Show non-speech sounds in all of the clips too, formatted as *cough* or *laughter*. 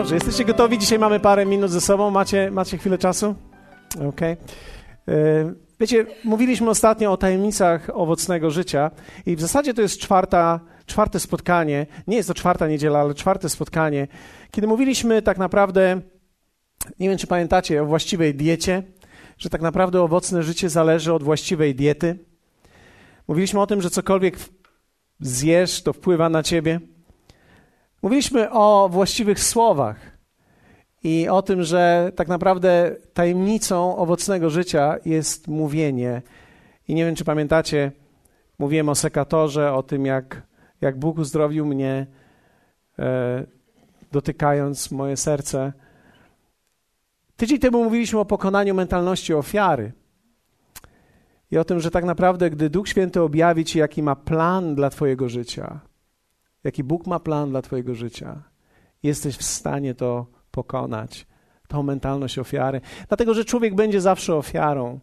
Dobrze, jesteście gotowi? Dzisiaj mamy parę minut ze sobą. Macie, macie chwilę czasu? Okej. Okay. Wiecie, mówiliśmy ostatnio o tajemnicach owocnego życia i w zasadzie to jest czwarta, czwarte spotkanie. Nie jest to czwarta niedziela, ale czwarte spotkanie, kiedy mówiliśmy tak naprawdę, nie wiem czy pamiętacie, o właściwej diecie, że tak naprawdę owocne życie zależy od właściwej diety. Mówiliśmy o tym, że cokolwiek zjesz, to wpływa na ciebie. Mówiliśmy o właściwych słowach i o tym, że tak naprawdę tajemnicą owocnego życia jest mówienie. I nie wiem, czy pamiętacie, mówiłem o sekatorze, o tym, jak, jak Bóg uzdrowił mnie, e, dotykając moje serce. Tydzień temu mówiliśmy o pokonaniu mentalności ofiary. I o tym, że tak naprawdę, gdy Duch Święty objawi Ci, jaki ma plan dla Twojego życia, jaki Bóg ma plan dla Twojego życia, jesteś w stanie to pokonać, tą mentalność ofiary. Dlatego, że człowiek będzie zawsze ofiarą,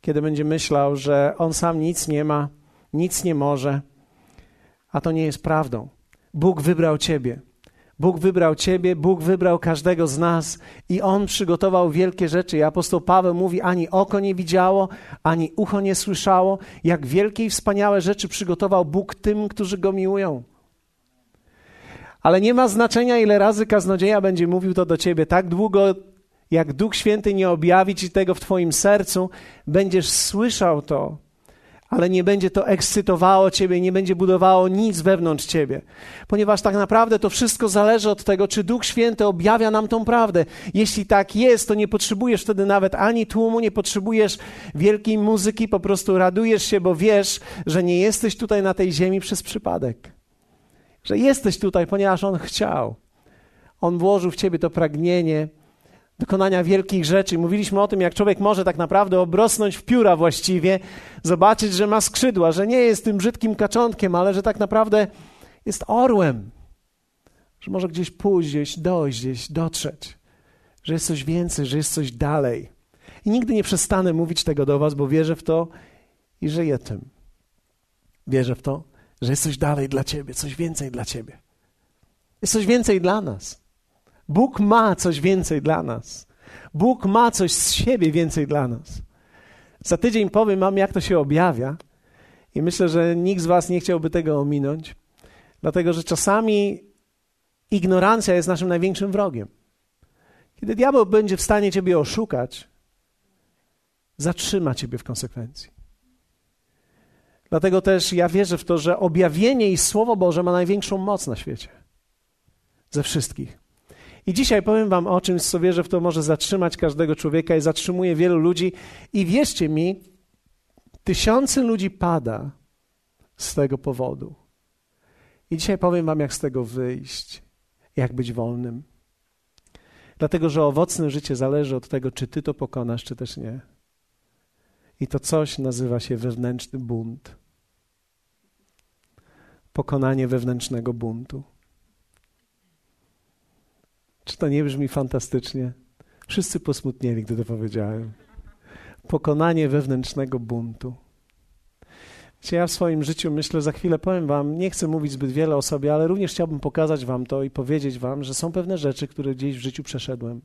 kiedy będzie myślał, że on sam nic nie ma, nic nie może, a to nie jest prawdą. Bóg wybrał Ciebie. Bóg wybrał Ciebie, Bóg wybrał każdego z nas i On przygotował wielkie rzeczy. I apostoł Paweł mówi: ani oko nie widziało, ani ucho nie słyszało, jak wielkie i wspaniałe rzeczy przygotował Bóg tym, którzy Go miłują. Ale nie ma znaczenia, ile razy kaznodzieja będzie mówił to do ciebie. Tak długo, jak Duch Święty nie objawi ci tego w twoim sercu, będziesz słyszał to, ale nie będzie to ekscytowało ciebie, nie będzie budowało nic wewnątrz ciebie. Ponieważ tak naprawdę to wszystko zależy od tego, czy Duch Święty objawia nam tą prawdę. Jeśli tak jest, to nie potrzebujesz wtedy nawet ani tłumu, nie potrzebujesz wielkiej muzyki, po prostu radujesz się, bo wiesz, że nie jesteś tutaj na tej ziemi przez przypadek że jesteś tutaj, ponieważ On chciał. On włożył w ciebie to pragnienie dokonania wielkich rzeczy. Mówiliśmy o tym, jak człowiek może tak naprawdę obrosnąć w pióra właściwie, zobaczyć, że ma skrzydła, że nie jest tym brzydkim kaczątkiem, ale że tak naprawdę jest orłem, że może gdzieś pójść, gdzieś dojść, gdzieś dotrzeć, że jest coś więcej, że jest coś dalej. I nigdy nie przestanę mówić tego do Was, bo wierzę w to i żyję tym. Wierzę w to że jest coś dalej dla Ciebie, coś więcej dla Ciebie. Jest coś więcej dla nas. Bóg ma coś więcej dla nas. Bóg ma coś z siebie więcej dla nas. Za tydzień powiem Wam, jak to się objawia, i myślę, że nikt z Was nie chciałby tego ominąć, dlatego że czasami ignorancja jest naszym największym wrogiem. Kiedy diabeł będzie w stanie Ciebie oszukać, zatrzyma Ciebie w konsekwencji. Dlatego też ja wierzę w to, że objawienie i Słowo Boże ma największą moc na świecie. Ze wszystkich. I dzisiaj powiem Wam o czymś, co wierzę w to może zatrzymać każdego człowieka i zatrzymuje wielu ludzi. I wierzcie mi, tysiące ludzi pada z tego powodu. I dzisiaj powiem Wam, jak z tego wyjść, jak być wolnym. Dlatego, że owocne życie zależy od tego, czy Ty to pokonasz, czy też nie. I to coś nazywa się wewnętrzny bunt pokonanie wewnętrznego buntu. Czy to nie brzmi fantastycznie? Wszyscy posmutnieli, gdy to powiedziałem. Pokonanie wewnętrznego buntu. Wiecie, ja w swoim życiu myślę, za chwilę powiem Wam, nie chcę mówić zbyt wiele o sobie, ale również chciałbym pokazać Wam to i powiedzieć Wam, że są pewne rzeczy, które gdzieś w życiu przeszedłem,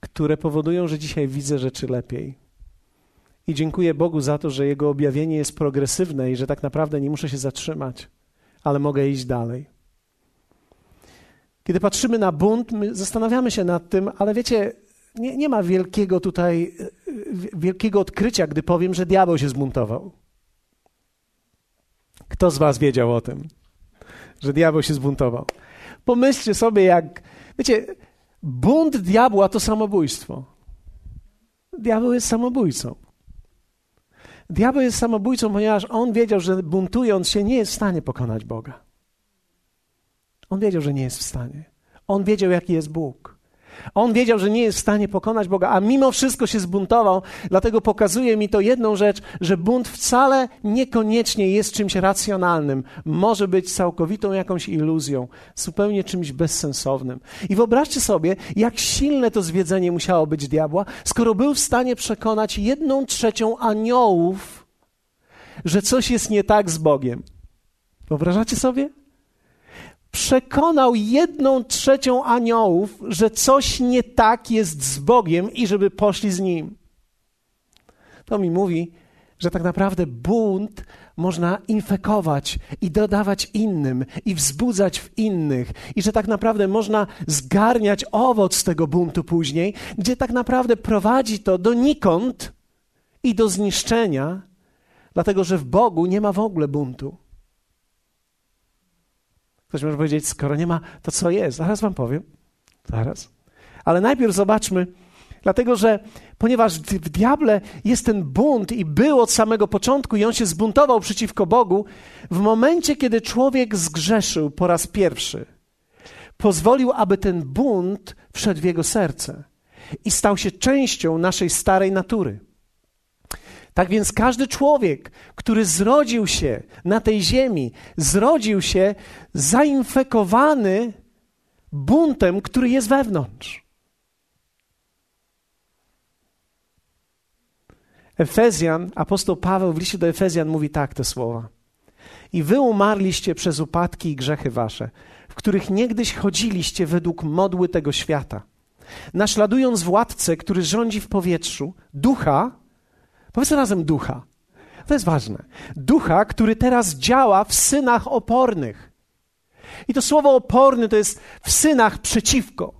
które powodują, że dzisiaj widzę rzeczy lepiej i dziękuję Bogu za to, że Jego objawienie jest progresywne i że tak naprawdę nie muszę się zatrzymać, ale mogę iść dalej. Kiedy patrzymy na bunt, my zastanawiamy się nad tym, ale wiecie, nie, nie ma wielkiego tutaj, wielkiego odkrycia, gdy powiem, że diabeł się zbuntował. Kto z Was wiedział o tym, że diabeł się zbuntował? Pomyślcie sobie, jak. Wiecie, bunt diabła to samobójstwo. Diabeł jest samobójcą. Diabeł jest samobójcą, ponieważ on wiedział, że buntując się nie jest w stanie pokonać Boga. On wiedział, że nie jest w stanie. On wiedział, jaki jest Bóg. On wiedział, że nie jest w stanie pokonać Boga, a mimo wszystko się zbuntował. Dlatego pokazuje mi to jedną rzecz, że bunt wcale niekoniecznie jest czymś racjonalnym. Może być całkowitą jakąś iluzją, zupełnie czymś bezsensownym. I wyobraźcie sobie, jak silne to zwiedzenie musiało być diabła, skoro był w stanie przekonać jedną trzecią aniołów, że coś jest nie tak z Bogiem. Wyobrażacie sobie? Przekonał jedną trzecią aniołów, że coś nie tak jest z Bogiem i żeby poszli z nim. To mi mówi, że tak naprawdę bunt można infekować i dodawać innym i wzbudzać w innych, i że tak naprawdę można zgarniać owoc tego buntu później, gdzie tak naprawdę prowadzi to donikąd i do zniszczenia, dlatego że w Bogu nie ma w ogóle buntu. Ktoś może powiedzieć, skoro nie ma, to co jest? Zaraz wam powiem. Zaraz. Ale najpierw zobaczmy, dlatego że ponieważ w diable jest ten bunt i był od samego początku i on się zbuntował przeciwko Bogu, w momencie, kiedy człowiek zgrzeszył po raz pierwszy, pozwolił, aby ten bunt wszedł w jego serce i stał się częścią naszej starej natury. Tak więc każdy człowiek, który zrodził się na tej ziemi, zrodził się zainfekowany buntem, który jest wewnątrz. Efezjan, apostoł Paweł w liście do Efezjan mówi tak te słowa. I wy umarliście przez upadki i grzechy wasze, w których niegdyś chodziliście według modły tego świata, naśladując władcę, który rządzi w powietrzu, ducha, powiedzmy razem ducha, to jest ważne, ducha, który teraz działa w synach opornych. I to słowo oporny to jest w synach przeciwko,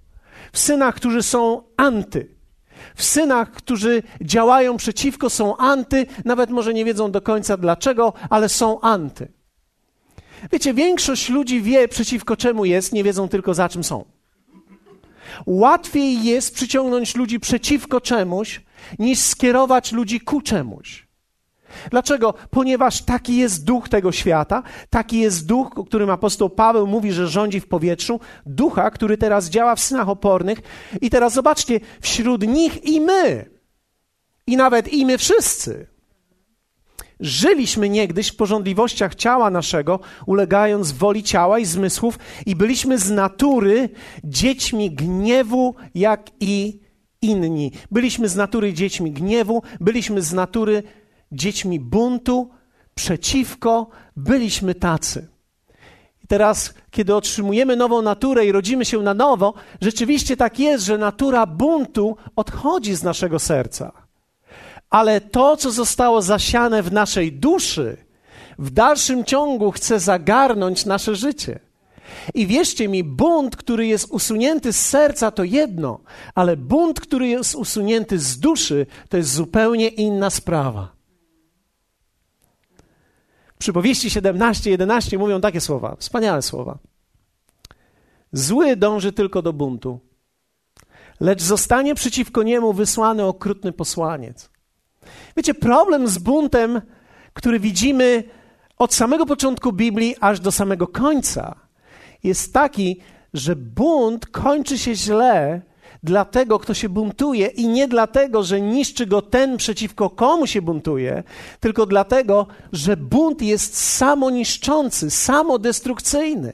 w synach, którzy są anty, w synach, którzy działają przeciwko, są anty, nawet może nie wiedzą do końca dlaczego, ale są anty. Wiecie, większość ludzi wie przeciwko czemu jest, nie wiedzą tylko za czym są. Łatwiej jest przyciągnąć ludzi przeciwko czemuś, niż skierować ludzi ku czemuś. Dlaczego? Ponieważ taki jest duch tego świata, taki jest duch, o którym apostoł Paweł mówi, że rządzi w powietrzu, ducha, który teraz działa w synach opornych. I teraz zobaczcie, wśród nich i my, i nawet i my wszyscy, żyliśmy niegdyś w porządliwościach ciała naszego, ulegając woli ciała i zmysłów, i byliśmy z natury dziećmi gniewu, jak i inni. Byliśmy z natury dziećmi gniewu, byliśmy z natury dziećmi buntu, przeciwko, byliśmy tacy. I teraz, kiedy otrzymujemy nową naturę i rodzimy się na nowo, rzeczywiście tak jest, że natura buntu odchodzi z naszego serca. Ale to, co zostało zasiane w naszej duszy, w dalszym ciągu chce zagarnąć nasze życie. I wierzcie mi, bunt, który jest usunięty z serca, to jedno, ale bunt, który jest usunięty z duszy, to jest zupełnie inna sprawa. Przypowieści 17, 11 mówią takie słowa, wspaniałe słowa. Zły dąży tylko do buntu, lecz zostanie przeciwko niemu wysłany okrutny posłaniec. Wiecie, problem z buntem, który widzimy od samego początku Biblii aż do samego końca, jest taki, że bunt kończy się źle dla tego, kto się buntuje i nie dlatego, że niszczy go ten, przeciwko komu się buntuje, tylko dlatego, że bunt jest samoniszczący, samodestrukcyjny.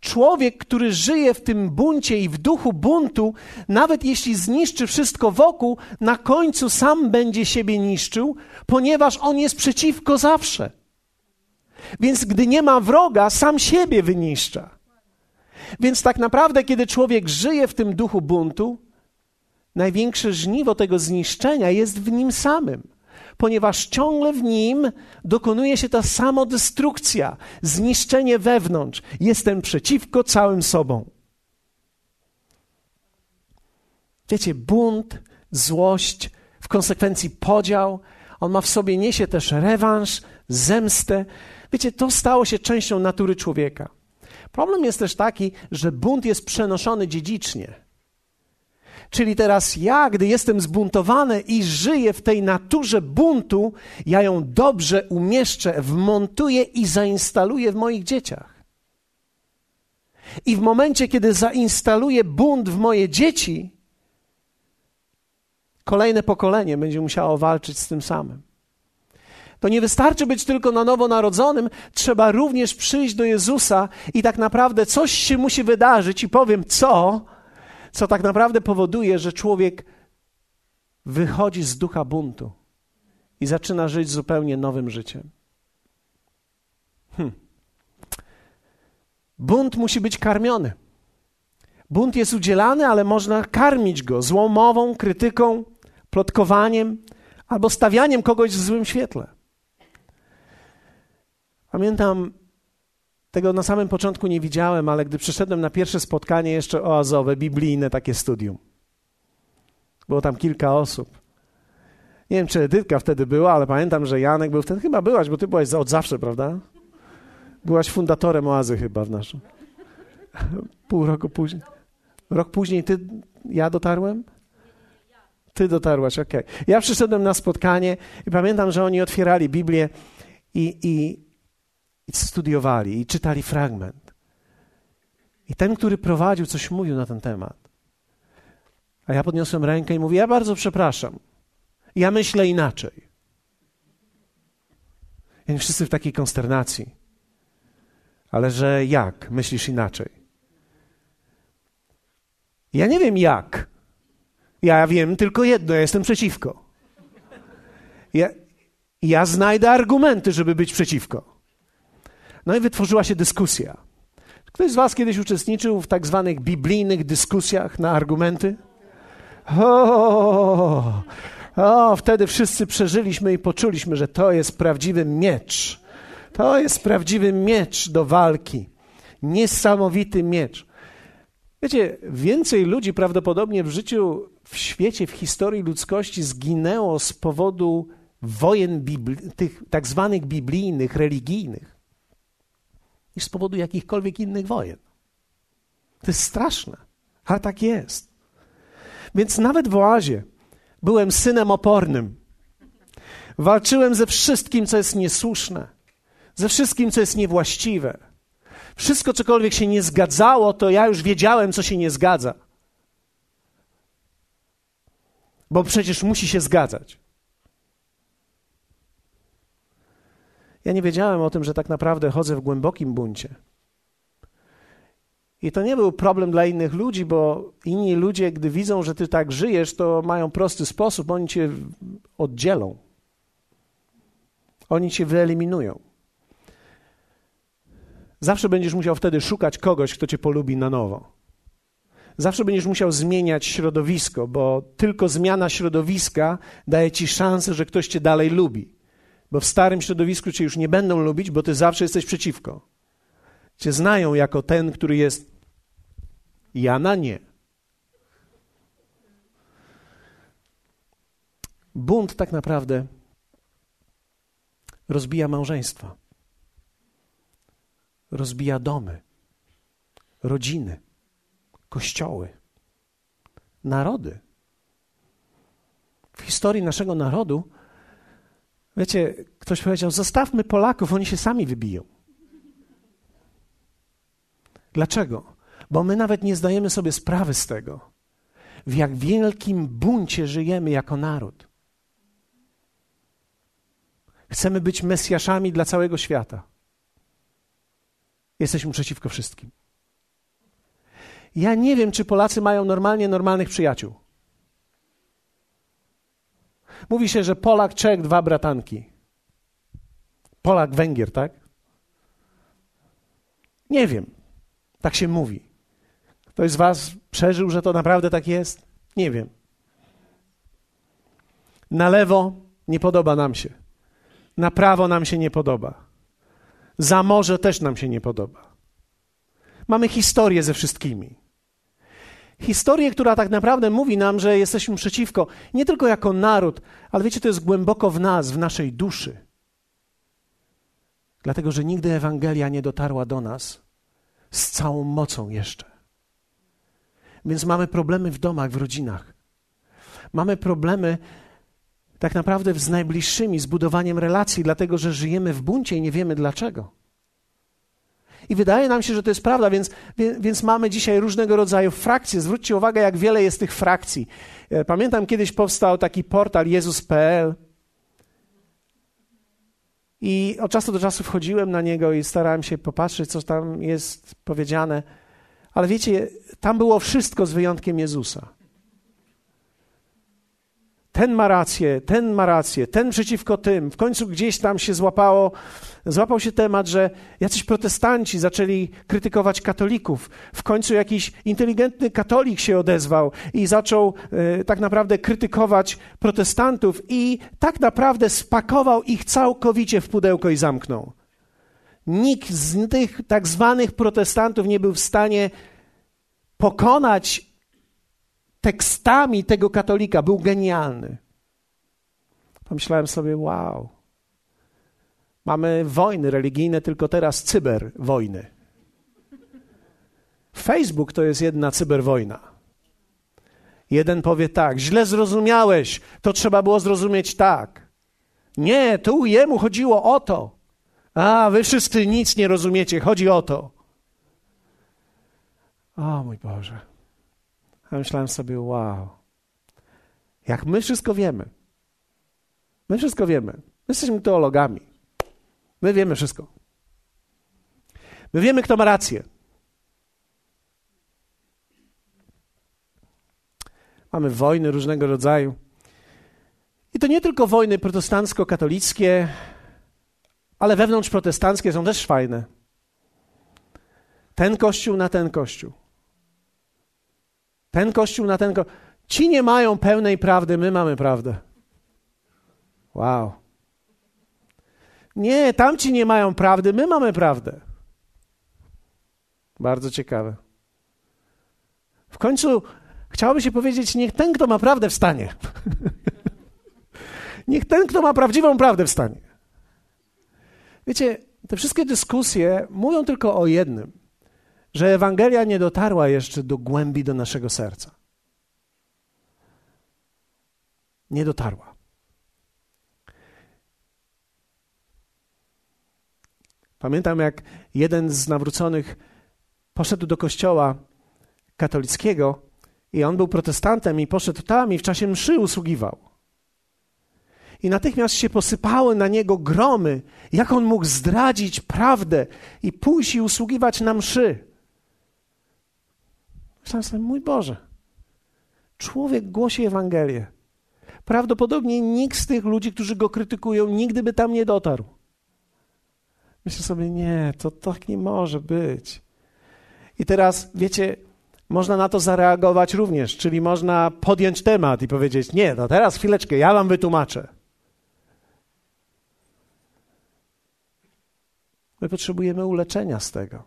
Człowiek, który żyje w tym buncie i w duchu buntu, nawet jeśli zniszczy wszystko wokół, na końcu sam będzie siebie niszczył, ponieważ on jest przeciwko zawsze. Więc gdy nie ma wroga, sam siebie wyniszcza. Więc tak naprawdę, kiedy człowiek żyje w tym duchu buntu, największe żniwo tego zniszczenia jest w nim samym, ponieważ ciągle w nim dokonuje się ta samodestrukcja, zniszczenie wewnątrz. Jestem przeciwko całym sobą. Wiecie, bunt, złość, w konsekwencji podział, on ma w sobie, niesie też rewanż, zemstę. Wiecie, to stało się częścią natury człowieka. Problem jest też taki, że bunt jest przenoszony dziedzicznie. Czyli teraz ja, gdy jestem zbuntowany i żyję w tej naturze buntu, ja ją dobrze umieszczę, wmontuję i zainstaluję w moich dzieciach. I w momencie, kiedy zainstaluję bunt w moje dzieci, kolejne pokolenie będzie musiało walczyć z tym samym. To nie wystarczy być tylko na nowo narodzonym, trzeba również przyjść do Jezusa i tak naprawdę coś się musi wydarzyć i powiem co, co tak naprawdę powoduje, że człowiek wychodzi z ducha buntu i zaczyna żyć zupełnie nowym życiem. Hm. Bunt musi być karmiony. Bunt jest udzielany, ale można karmić go złą mową, krytyką, plotkowaniem albo stawianiem kogoś w złym świetle. Pamiętam, tego na samym początku nie widziałem, ale gdy przyszedłem na pierwsze spotkanie jeszcze oazowe, biblijne takie studium, było tam kilka osób. Nie wiem, czy Edytka wtedy była, ale pamiętam, że Janek był wtedy. Chyba byłaś, bo ty byłaś od zawsze, prawda? Byłaś fundatorem oazy chyba w naszym. Pół roku później. Rok później ty, ja dotarłem? Ty dotarłaś, okej. Okay. Ja przyszedłem na spotkanie i pamiętam, że oni otwierali Biblię i, i, i studiowali, i czytali fragment. I ten, który prowadził, coś mówił na ten temat. A ja podniosłem rękę i mówię: Ja bardzo przepraszam. Ja myślę inaczej. I wszyscy w takiej konsternacji. Ale że jak myślisz inaczej? Ja nie wiem jak. Ja wiem tylko jedno, ja jestem przeciwko. Ja, ja znajdę argumenty, żeby być przeciwko. No i wytworzyła się dyskusja. Ktoś z Was kiedyś uczestniczył w tak zwanych biblijnych dyskusjach na argumenty? O, o, wtedy wszyscy przeżyliśmy i poczuliśmy, że to jest prawdziwy miecz. To jest prawdziwy miecz do walki. Niesamowity miecz. Wiecie, więcej ludzi prawdopodobnie w życiu, w świecie, w historii ludzkości zginęło z powodu wojen bibli- tych tak zwanych biblijnych, religijnych, niż z powodu jakichkolwiek innych wojen. To jest straszne, ale tak jest. Więc nawet w oazie byłem synem opornym. Walczyłem ze wszystkim, co jest niesłuszne, ze wszystkim, co jest niewłaściwe. Wszystko, cokolwiek się nie zgadzało, to ja już wiedziałem, co się nie zgadza. Bo przecież musi się zgadzać. Ja nie wiedziałem o tym, że tak naprawdę chodzę w głębokim buncie. I to nie był problem dla innych ludzi, bo inni ludzie, gdy widzą, że ty tak żyjesz, to mają prosty sposób, oni cię oddzielą. Oni cię wyeliminują. Zawsze będziesz musiał wtedy szukać kogoś, kto cię polubi na nowo. Zawsze będziesz musiał zmieniać środowisko, bo tylko zmiana środowiska daje ci szansę, że ktoś cię dalej lubi. Bo w starym środowisku cię już nie będą lubić, bo ty zawsze jesteś przeciwko. Cię znają jako ten, który jest Jana nie. Bunt tak naprawdę rozbija małżeństwa, rozbija domy, rodziny, kościoły, narody. W historii naszego narodu, wiecie, ktoś powiedział: Zostawmy Polaków, oni się sami wybiją. Dlaczego? bo my nawet nie zdajemy sobie sprawy z tego, w jak wielkim buncie żyjemy jako naród. Chcemy być Mesjaszami dla całego świata. Jesteśmy przeciwko wszystkim. Ja nie wiem, czy Polacy mają normalnie normalnych przyjaciół. Mówi się, że Polak, Czech, dwa bratanki. Polak, Węgier, tak? Nie wiem. Tak się mówi. Ktoś z Was przeżył, że to naprawdę tak jest? Nie wiem. Na lewo nie podoba nam się. Na prawo nam się nie podoba. Za morze też nam się nie podoba. Mamy historię ze wszystkimi. Historię, która tak naprawdę mówi nam, że jesteśmy przeciwko, nie tylko jako naród, ale wiecie, to jest głęboko w nas, w naszej duszy. Dlatego, że nigdy Ewangelia nie dotarła do nas z całą mocą jeszcze. Więc mamy problemy w domach, w rodzinach. Mamy problemy tak naprawdę z najbliższymi, z budowaniem relacji, dlatego że żyjemy w buncie i nie wiemy dlaczego. I wydaje nam się, że to jest prawda, więc, więc mamy dzisiaj różnego rodzaju frakcje. Zwróćcie uwagę, jak wiele jest tych frakcji. E, pamiętam, kiedyś powstał taki portal Jezus.pl i od czasu do czasu wchodziłem na niego i starałem się popatrzeć, co tam jest powiedziane. Ale wiecie, tam było wszystko z wyjątkiem Jezusa. Ten ma rację, ten ma rację, ten przeciwko tym. W końcu gdzieś tam się złapało, złapał się temat, że jacyś protestanci zaczęli krytykować katolików. W końcu jakiś inteligentny katolik się odezwał i zaczął e, tak naprawdę krytykować protestantów i tak naprawdę spakował ich całkowicie w pudełko i zamknął. Nikt z tych tak zwanych protestantów nie był w stanie pokonać tekstami tego katolika. Był genialny. Pomyślałem sobie, wow. Mamy wojny religijne, tylko teraz cyberwojny. Facebook to jest jedna cyberwojna. Jeden powie tak, źle zrozumiałeś, to trzeba było zrozumieć tak. Nie, tu jemu chodziło o to. A, wy wszyscy nic nie rozumiecie, chodzi o to. O mój Boże. A myślałem sobie, wow. Jak my wszystko wiemy. My wszystko wiemy. My jesteśmy teologami. My wiemy wszystko. My wiemy, kto ma rację. Mamy wojny różnego rodzaju. I to nie tylko wojny protestancko-katolickie, ale wewnątrz protestanckie są też fajne. Ten kościół na ten kościół. Ten kościół na ten kościół. Ci nie mają pełnej prawdy, my mamy prawdę. Wow. Nie, tamci nie mają prawdy, my mamy prawdę. Bardzo ciekawe. W końcu chciałoby się powiedzieć, niech ten, kto ma prawdę, wstanie. *laughs* niech ten, kto ma prawdziwą prawdę, wstanie. Wiecie, te wszystkie dyskusje mówią tylko o jednym, że Ewangelia nie dotarła jeszcze do głębi do naszego serca. Nie dotarła. Pamiętam, jak jeden z nawróconych poszedł do kościoła katolickiego i on był protestantem i poszedł tam i w czasie mszy usługiwał i natychmiast się posypały na niego gromy, jak on mógł zdradzić prawdę i pójść i usługiwać na mszy. Myślałem sobie, mój Boże, człowiek głosi Ewangelię. Prawdopodobnie nikt z tych ludzi, którzy go krytykują, nigdy by tam nie dotarł. Myślę sobie, nie, to tak nie może być. I teraz, wiecie, można na to zareagować również, czyli można podjąć temat i powiedzieć: Nie, no teraz chwileczkę, ja wam wytłumaczę. My potrzebujemy uleczenia z tego.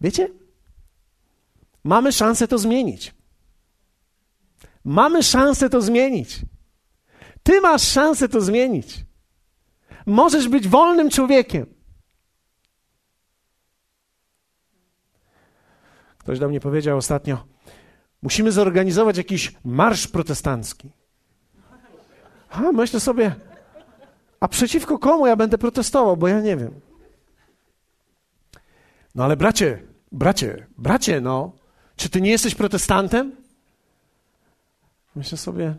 Wiecie? Mamy szansę to zmienić. Mamy szansę to zmienić. Ty masz szansę to zmienić. Możesz być wolnym człowiekiem. Ktoś do mnie powiedział ostatnio: Musimy zorganizować jakiś marsz protestancki. A myślę sobie, a przeciwko komu ja będę protestował, bo ja nie wiem. No ale bracie, bracie, bracie, no, czy ty nie jesteś protestantem? Myślę sobie,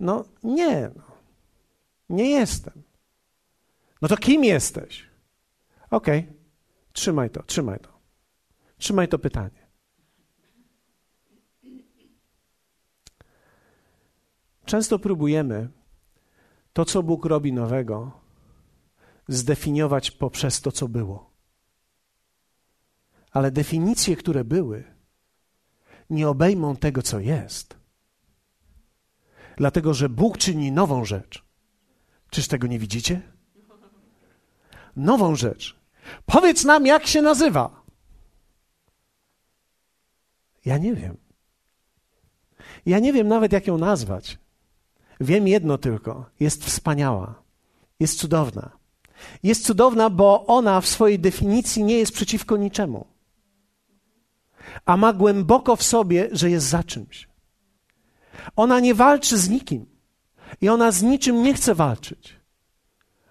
no nie, no, nie jestem. No to kim jesteś? Okej, okay. trzymaj to, trzymaj to. Trzymaj to pytanie. Często próbujemy to, co Bóg robi nowego, zdefiniować poprzez to, co było. Ale definicje, które były, nie obejmą tego, co jest. Dlatego, że Bóg czyni nową rzecz. Czyż tego nie widzicie? Nową rzecz. Powiedz nam, jak się nazywa. Ja nie wiem. Ja nie wiem nawet, jak ją nazwać. Wiem jedno tylko: jest wspaniała, jest cudowna. Jest cudowna, bo ona w swojej definicji nie jest przeciwko niczemu, a ma głęboko w sobie, że jest za czymś. Ona nie walczy z nikim i ona z niczym nie chce walczyć.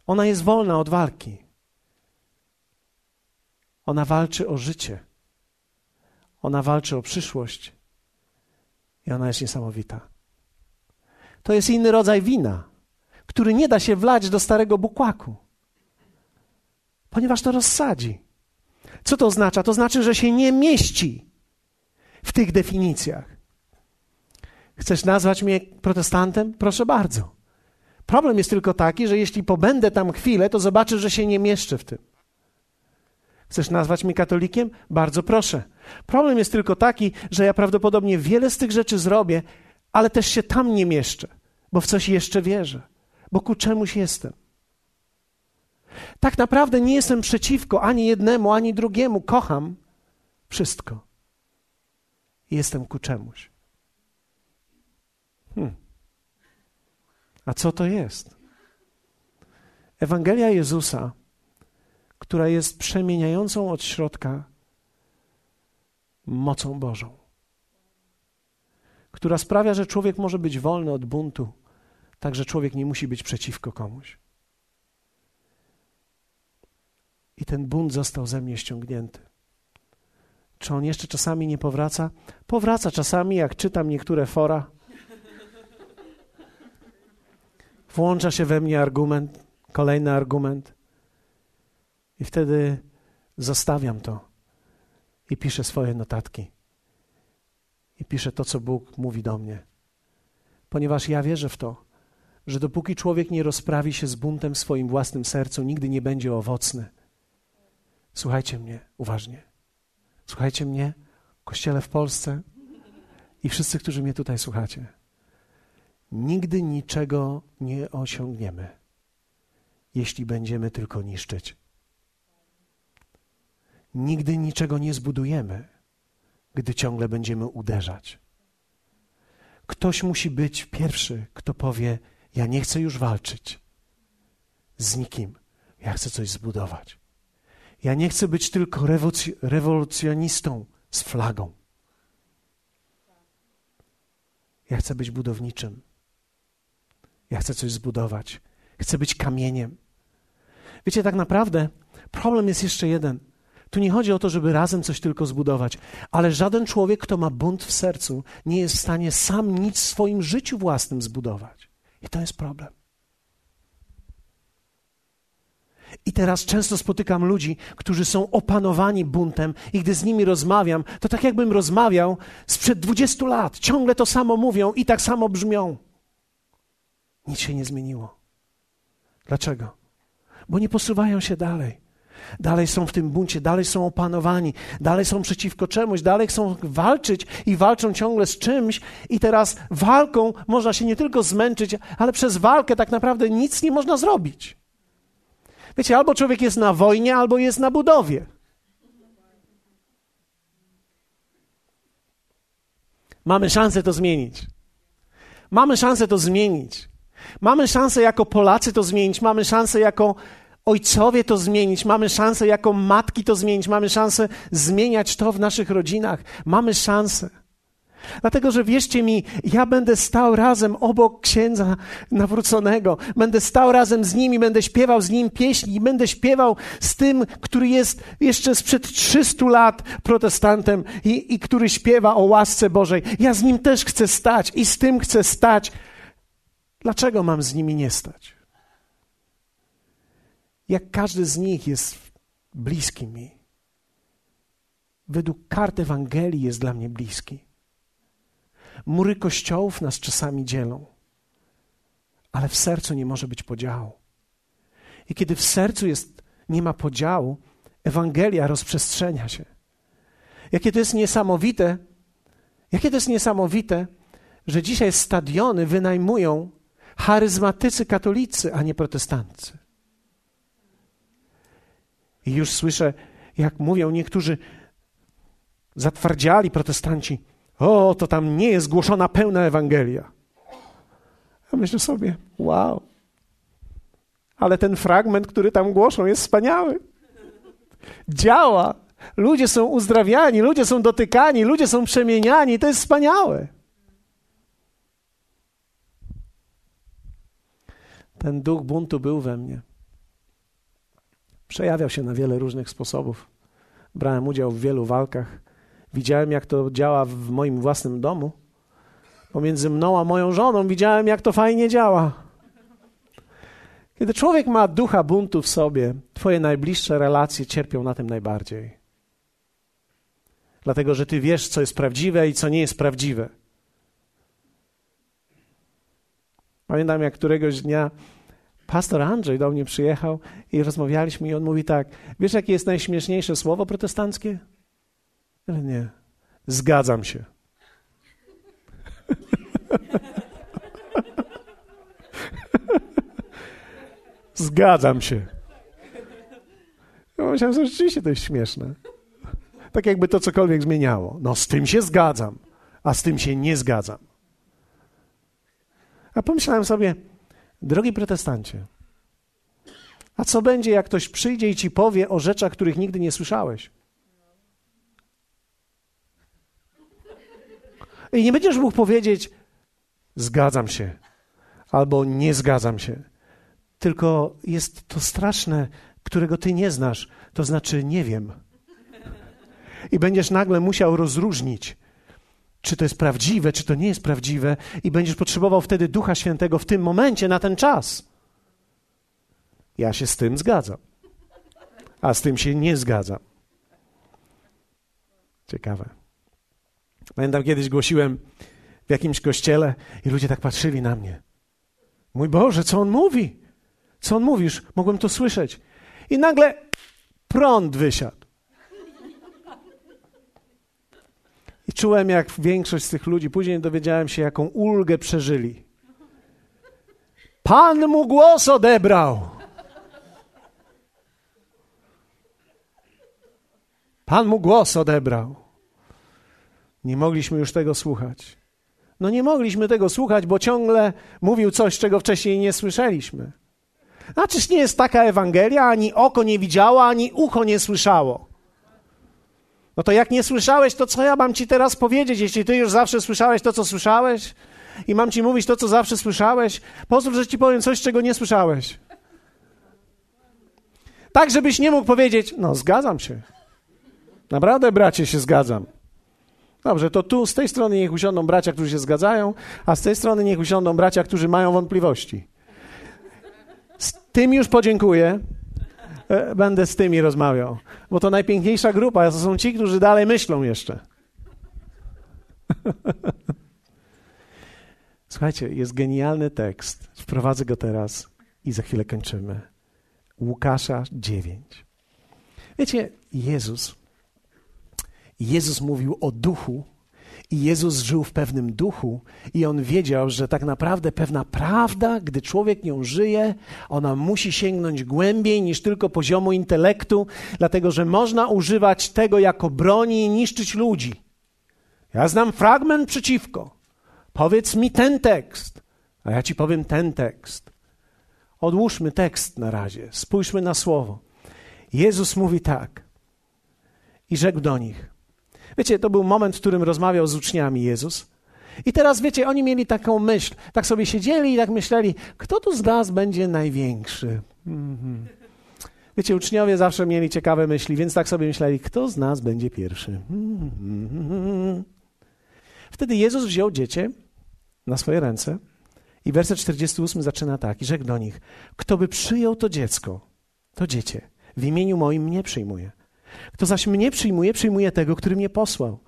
Ona jest wolna od walki. Ona walczy o życie. Ona walczy o przyszłość. I ona jest niesamowita to jest inny rodzaj wina, który nie da się wlać do starego bukłaku, ponieważ to rozsadzi. Co to oznacza? To znaczy, że się nie mieści w tych definicjach. Chcesz nazwać mnie protestantem? Proszę bardzo. Problem jest tylko taki, że jeśli pobędę tam chwilę, to zobaczysz, że się nie mieszczę w tym. Chcesz nazwać mnie katolikiem? Bardzo proszę. Problem jest tylko taki, że ja prawdopodobnie wiele z tych rzeczy zrobię, ale też się tam nie mieszczę, bo w coś jeszcze wierzę, bo ku czemuś jestem. Tak naprawdę nie jestem przeciwko ani jednemu, ani drugiemu. Kocham wszystko. Jestem ku czemuś. Hmm. A co to jest? Ewangelia Jezusa, która jest przemieniającą od środka mocą Bożą, która sprawia, że człowiek może być wolny od buntu, tak że człowiek nie musi być przeciwko komuś. I ten bunt został ze mnie ściągnięty. Czy on jeszcze czasami nie powraca? Powraca czasami, jak czytam niektóre fora. Włącza się we mnie argument, kolejny argument. I wtedy zostawiam to i piszę swoje notatki. I piszę to, co Bóg mówi do mnie. Ponieważ ja wierzę w to, że dopóki człowiek nie rozprawi się z buntem w swoim własnym sercu, nigdy nie będzie owocny. Słuchajcie mnie uważnie. Słuchajcie mnie, kościele w Polsce i wszyscy, którzy mnie tutaj słuchacie. Nigdy niczego nie osiągniemy, jeśli będziemy tylko niszczyć. Nigdy niczego nie zbudujemy, gdy ciągle będziemy uderzać. Ktoś musi być pierwszy, kto powie: Ja nie chcę już walczyć z nikim, ja chcę coś zbudować. Ja nie chcę być tylko rewolucjonistą z flagą. Ja chcę być budowniczym. Ja chcę coś zbudować. Chcę być kamieniem. Wiecie, tak naprawdę problem jest jeszcze jeden. Tu nie chodzi o to, żeby razem coś tylko zbudować, ale żaden człowiek, kto ma bunt w sercu, nie jest w stanie sam nic w swoim życiu własnym zbudować. I to jest problem. I teraz często spotykam ludzi, którzy są opanowani buntem, i gdy z nimi rozmawiam, to tak jakbym rozmawiał sprzed 20 lat. Ciągle to samo mówią i tak samo brzmią. Nic się nie zmieniło. Dlaczego? Bo nie posuwają się dalej. Dalej są w tym buncie, dalej są opanowani, dalej są przeciwko czemuś, dalej chcą walczyć i walczą ciągle z czymś, i teraz walką można się nie tylko zmęczyć, ale przez walkę tak naprawdę nic nie można zrobić. Wiecie, albo człowiek jest na wojnie, albo jest na budowie. Mamy szansę to zmienić. Mamy szansę to zmienić. Mamy szansę jako Polacy to zmienić. Mamy szansę jako ojcowie to zmienić. Mamy szansę jako matki to zmienić. Mamy szansę zmieniać to w naszych rodzinach. Mamy szansę. Dlatego, że wierzcie mi, ja będę stał razem obok księdza nawróconego, będę stał razem z nim i będę śpiewał z nim pieśni, i będę śpiewał z tym, który jest jeszcze sprzed 300 lat protestantem i, i który śpiewa o łasce Bożej. Ja z nim też chcę stać i z tym chcę stać. Dlaczego mam z nimi nie stać? Jak każdy z nich jest bliski mi. Według kart Ewangelii jest dla mnie bliski. Mury kościołów nas czasami dzielą, ale w sercu nie może być podziału. I kiedy w sercu jest, nie ma podziału, Ewangelia rozprzestrzenia się. Jakie to jest niesamowite, jakie to jest niesamowite, że dzisiaj stadiony wynajmują charyzmatycy katolicy, a nie protestancy. I już słyszę, jak mówią niektórzy zatwardziali protestanci, o, to tam nie jest głoszona pełna Ewangelia. Ja myślę sobie, wow. Ale ten fragment, który tam głoszą, jest wspaniały. Działa. Ludzie są uzdrawiani, ludzie są dotykani, ludzie są przemieniani. To jest wspaniałe. Ten duch buntu był we mnie. Przejawiał się na wiele różnych sposobów. Brałem udział w wielu walkach. Widziałem, jak to działa w moim własnym domu. Pomiędzy mną a moją żoną widziałem, jak to fajnie działa. Kiedy człowiek ma ducha buntu w sobie, twoje najbliższe relacje cierpią na tym najbardziej. Dlatego, że ty wiesz, co jest prawdziwe i co nie jest prawdziwe. Pamiętam, jak któregoś dnia pastor Andrzej do mnie przyjechał i rozmawialiśmy i on mówi tak, wiesz jakie jest najśmieszniejsze słowo protestanckie? Ale nie, zgadzam się. Zgadzam się. Ja myślałem, że rzeczywiście to jest śmieszne. Tak jakby to cokolwiek zmieniało. No z tym się zgadzam, a z tym się nie zgadzam. A pomyślałem sobie, drogi protestancie, a co będzie, jak ktoś przyjdzie i ci powie o rzeczach, których nigdy nie słyszałeś? I nie będziesz mógł powiedzieć, zgadzam się, albo nie zgadzam się. Tylko jest to straszne, którego ty nie znasz, to znaczy nie wiem. I będziesz nagle musiał rozróżnić, czy to jest prawdziwe, czy to nie jest prawdziwe, i będziesz potrzebował wtedy Ducha Świętego w tym momencie, na ten czas. Ja się z tym zgadzam, a z tym się nie zgadzam. Ciekawe. Pamiętam, kiedyś głosiłem w jakimś kościele i ludzie tak patrzyli na mnie. Mój Boże, co on mówi? Co on mówisz? Mogłem to słyszeć. I nagle prąd wysiadł. I czułem, jak większość z tych ludzi, później dowiedziałem się, jaką ulgę przeżyli. Pan mu głos odebrał. Pan mu głos odebrał. Nie mogliśmy już tego słuchać. No nie mogliśmy tego słuchać, bo ciągle mówił coś, czego wcześniej nie słyszeliśmy. A czyż nie jest taka Ewangelia, ani oko nie widziało, ani ucho nie słyszało? No to jak nie słyszałeś, to co ja mam ci teraz powiedzieć, jeśli ty już zawsze słyszałeś to, co słyszałeś i mam ci mówić to, co zawsze słyszałeś? Pozwól, że ci powiem coś, czego nie słyszałeś. Tak, żebyś nie mógł powiedzieć, no zgadzam się. Naprawdę, bracie, się zgadzam. Dobrze, to tu z tej strony niech usiądą bracia, którzy się zgadzają, a z tej strony niech usiądą bracia, którzy mają wątpliwości. Z tym już podziękuję. E, będę z tymi rozmawiał, bo to najpiękniejsza grupa, to są ci, którzy dalej myślą jeszcze. *laughs* Słuchajcie, jest genialny tekst. Wprowadzę go teraz i za chwilę kończymy. Łukasza 9. Wiecie, Jezus Jezus mówił o duchu i Jezus żył w pewnym duchu, i on wiedział, że tak naprawdę pewna prawda, gdy człowiek nią żyje, ona musi sięgnąć głębiej niż tylko poziomu intelektu, dlatego że można używać tego jako broni i niszczyć ludzi. Ja znam fragment przeciwko. Powiedz mi ten tekst, a ja ci powiem ten tekst. Odłóżmy tekst na razie, spójrzmy na słowo. Jezus mówi tak i rzekł do nich: Wiecie, to był moment, w którym rozmawiał z uczniami Jezus. I teraz, wiecie, oni mieli taką myśl, tak sobie siedzieli i tak myśleli, kto tu z nas będzie największy? Mm-hmm. Wiecie, uczniowie zawsze mieli ciekawe myśli, więc tak sobie myśleli, kto z nas będzie pierwszy? Mm-hmm. Wtedy Jezus wziął dziecię na swoje ręce i werset 48 zaczyna tak, i rzekł do nich, kto by przyjął to dziecko, to dziecię, w imieniu moim mnie przyjmuje. Kto zaś mnie przyjmuje, przyjmuje tego, który mnie posłał.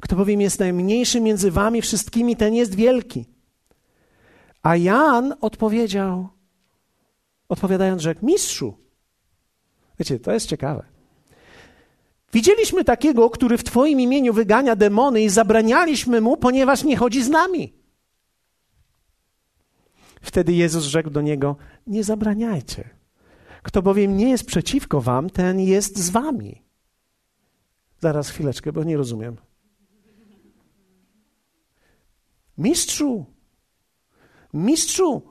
Kto bowiem jest najmniejszy między wami wszystkimi, ten jest wielki. A Jan odpowiedział, odpowiadając, rzekł, mistrzu. Wiecie, to jest ciekawe. Widzieliśmy takiego, który w Twoim imieniu wygania demony i zabranialiśmy mu, ponieważ nie chodzi z nami. Wtedy Jezus rzekł do niego: Nie zabraniajcie kto bowiem nie jest przeciwko wam, ten jest z wami. Zaraz chwileczkę, bo nie rozumiem. Mistrzu, mistrzu,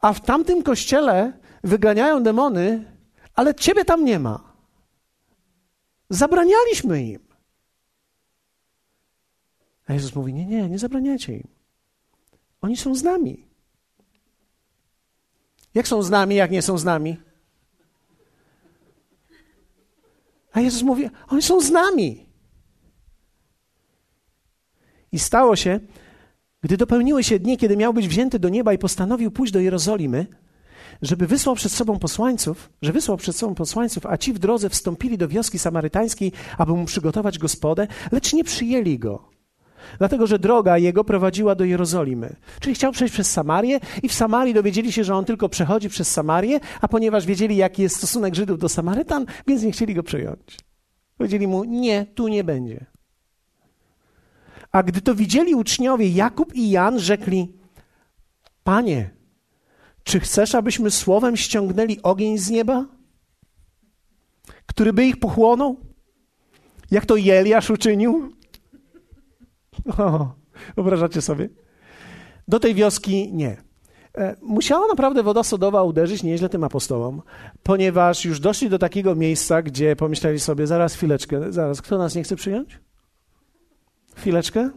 a w tamtym kościele wyganiają demony, ale ciebie tam nie ma. Zabranialiśmy im. A Jezus mówi: Nie, nie, nie zabraniacie im. Oni są z nami. Jak są z nami, jak nie są z nami? A Jezus mówi: Oni są z nami. I stało się, gdy dopełniły się dni, kiedy miał być wzięty do nieba i postanowił pójść do Jerozolimy, żeby wysłał przed sobą posłańców, że wysłał przed sobą posłańców, a ci w drodze wstąpili do wioski samarytańskiej, aby mu przygotować gospodę, lecz nie przyjęli go. Dlatego, że droga jego prowadziła do Jerozolimy. Czyli chciał przejść przez Samarię i w Samarii dowiedzieli się, że on tylko przechodzi przez Samarię, a ponieważ wiedzieli, jaki jest stosunek Żydów do Samarytan, więc nie chcieli go przyjąć. Powiedzieli mu, nie, tu nie będzie. A gdy to widzieli uczniowie Jakub i Jan, rzekli, Panie, czy chcesz, abyśmy słowem ściągnęli ogień z nieba, który by ich pochłonął? Jak to Jeliasz uczynił? O, wyobrażacie sobie? Do tej wioski nie. E, musiała naprawdę woda sodowa uderzyć nieźle tym apostołom, ponieważ już doszli do takiego miejsca, gdzie pomyśleli sobie, zaraz chwileczkę, zaraz, kto nas nie chce przyjąć? Chwileczkę?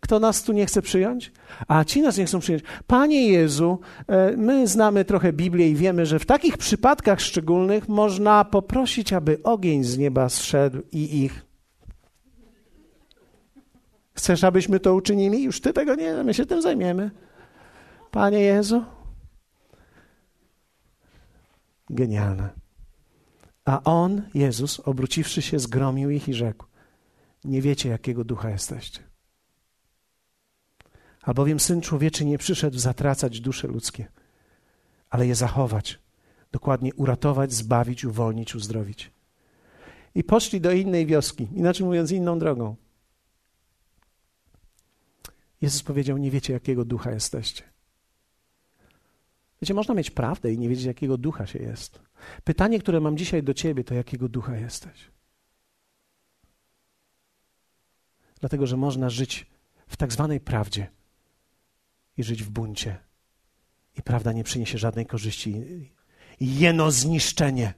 Kto nas tu nie chce przyjąć? A ci nas nie chcą przyjąć. Panie Jezu, e, my znamy trochę Biblię i wiemy, że w takich przypadkach szczególnych można poprosić, aby ogień z nieba zszedł i ich. Chcesz, abyśmy to uczynili? Już ty tego nie, my się tym zajmiemy. Panie Jezu. Genialne. A on, Jezus, obróciwszy się, zgromił ich i rzekł: Nie wiecie, jakiego ducha jesteście. Albowiem syn człowieczy nie przyszedł zatracać dusze ludzkie, ale je zachować, dokładnie uratować, zbawić, uwolnić, uzdrowić. I poszli do innej wioski, inaczej mówiąc, inną drogą. Jezus powiedział: Nie wiecie, jakiego ducha jesteście. Wiecie, można mieć prawdę i nie wiedzieć, jakiego ducha się jest. Pytanie, które mam dzisiaj do ciebie, to jakiego ducha jesteś? Dlatego, że można żyć w tak zwanej prawdzie i żyć w buncie. I prawda nie przyniesie żadnej korzyści. Jeno zniszczenie.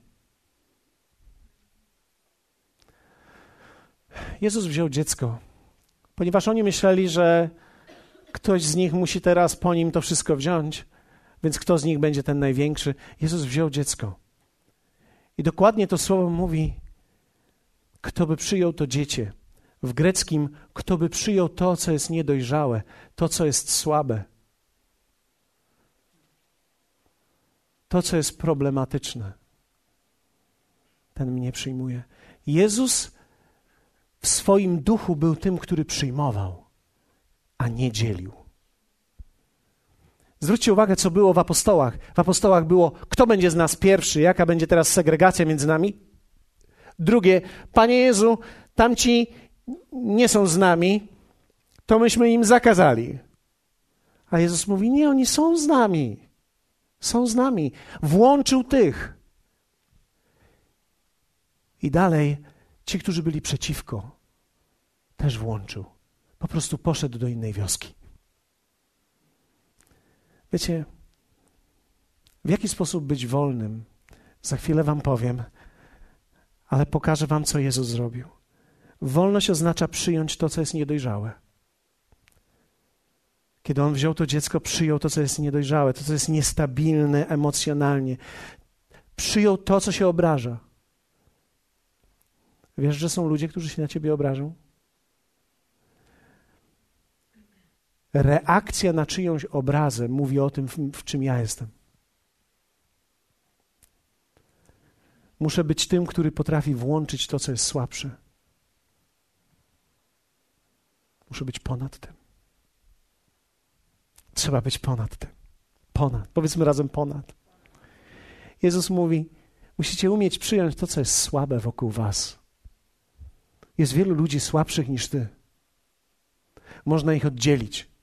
Jezus wziął dziecko, ponieważ oni myśleli, że ktoś z nich musi teraz po nim to wszystko wziąć, więc kto z nich będzie ten największy? Jezus wziął dziecko. I dokładnie to słowo mówi, kto by przyjął to dziecię. W greckim, kto by przyjął to, co jest niedojrzałe, to, co jest słabe, to, co jest problematyczne, ten mnie przyjmuje. Jezus w swoim duchu był tym, który przyjmował, a nie dzielił. Zwróćcie uwagę, co było w apostołach. W apostołach było, kto będzie z nas pierwszy, jaka będzie teraz segregacja między nami. Drugie, Panie Jezu, tamci nie są z nami, to myśmy im zakazali. A Jezus mówi: Nie, oni są z nami. Są z nami. Włączył tych. I dalej ci, którzy byli przeciwko, też włączył. Po prostu poszedł do innej wioski. Wiecie, w jaki sposób być wolnym? Za chwilę Wam powiem, ale pokażę Wam, co Jezus zrobił. Wolność oznacza przyjąć to, co jest niedojrzałe. Kiedy on wziął to dziecko, przyjął to, co jest niedojrzałe, to, co jest niestabilne emocjonalnie. Przyjął to, co się obraża. Wiesz, że są ludzie, którzy się na ciebie obrażą? Reakcja na czyjąś obrazę mówi o tym, w, czym ja jestem. Muszę być tym, który potrafi włączyć to, co jest słabsze. Muszę być ponad tym. Trzeba być ponad tym. Ponad. Powiedzmy razem ponad. Jezus mówi: Musicie umieć przyjąć to, co jest słabe wokół Was. Jest wielu ludzi słabszych niż Ty. Można ich oddzielić.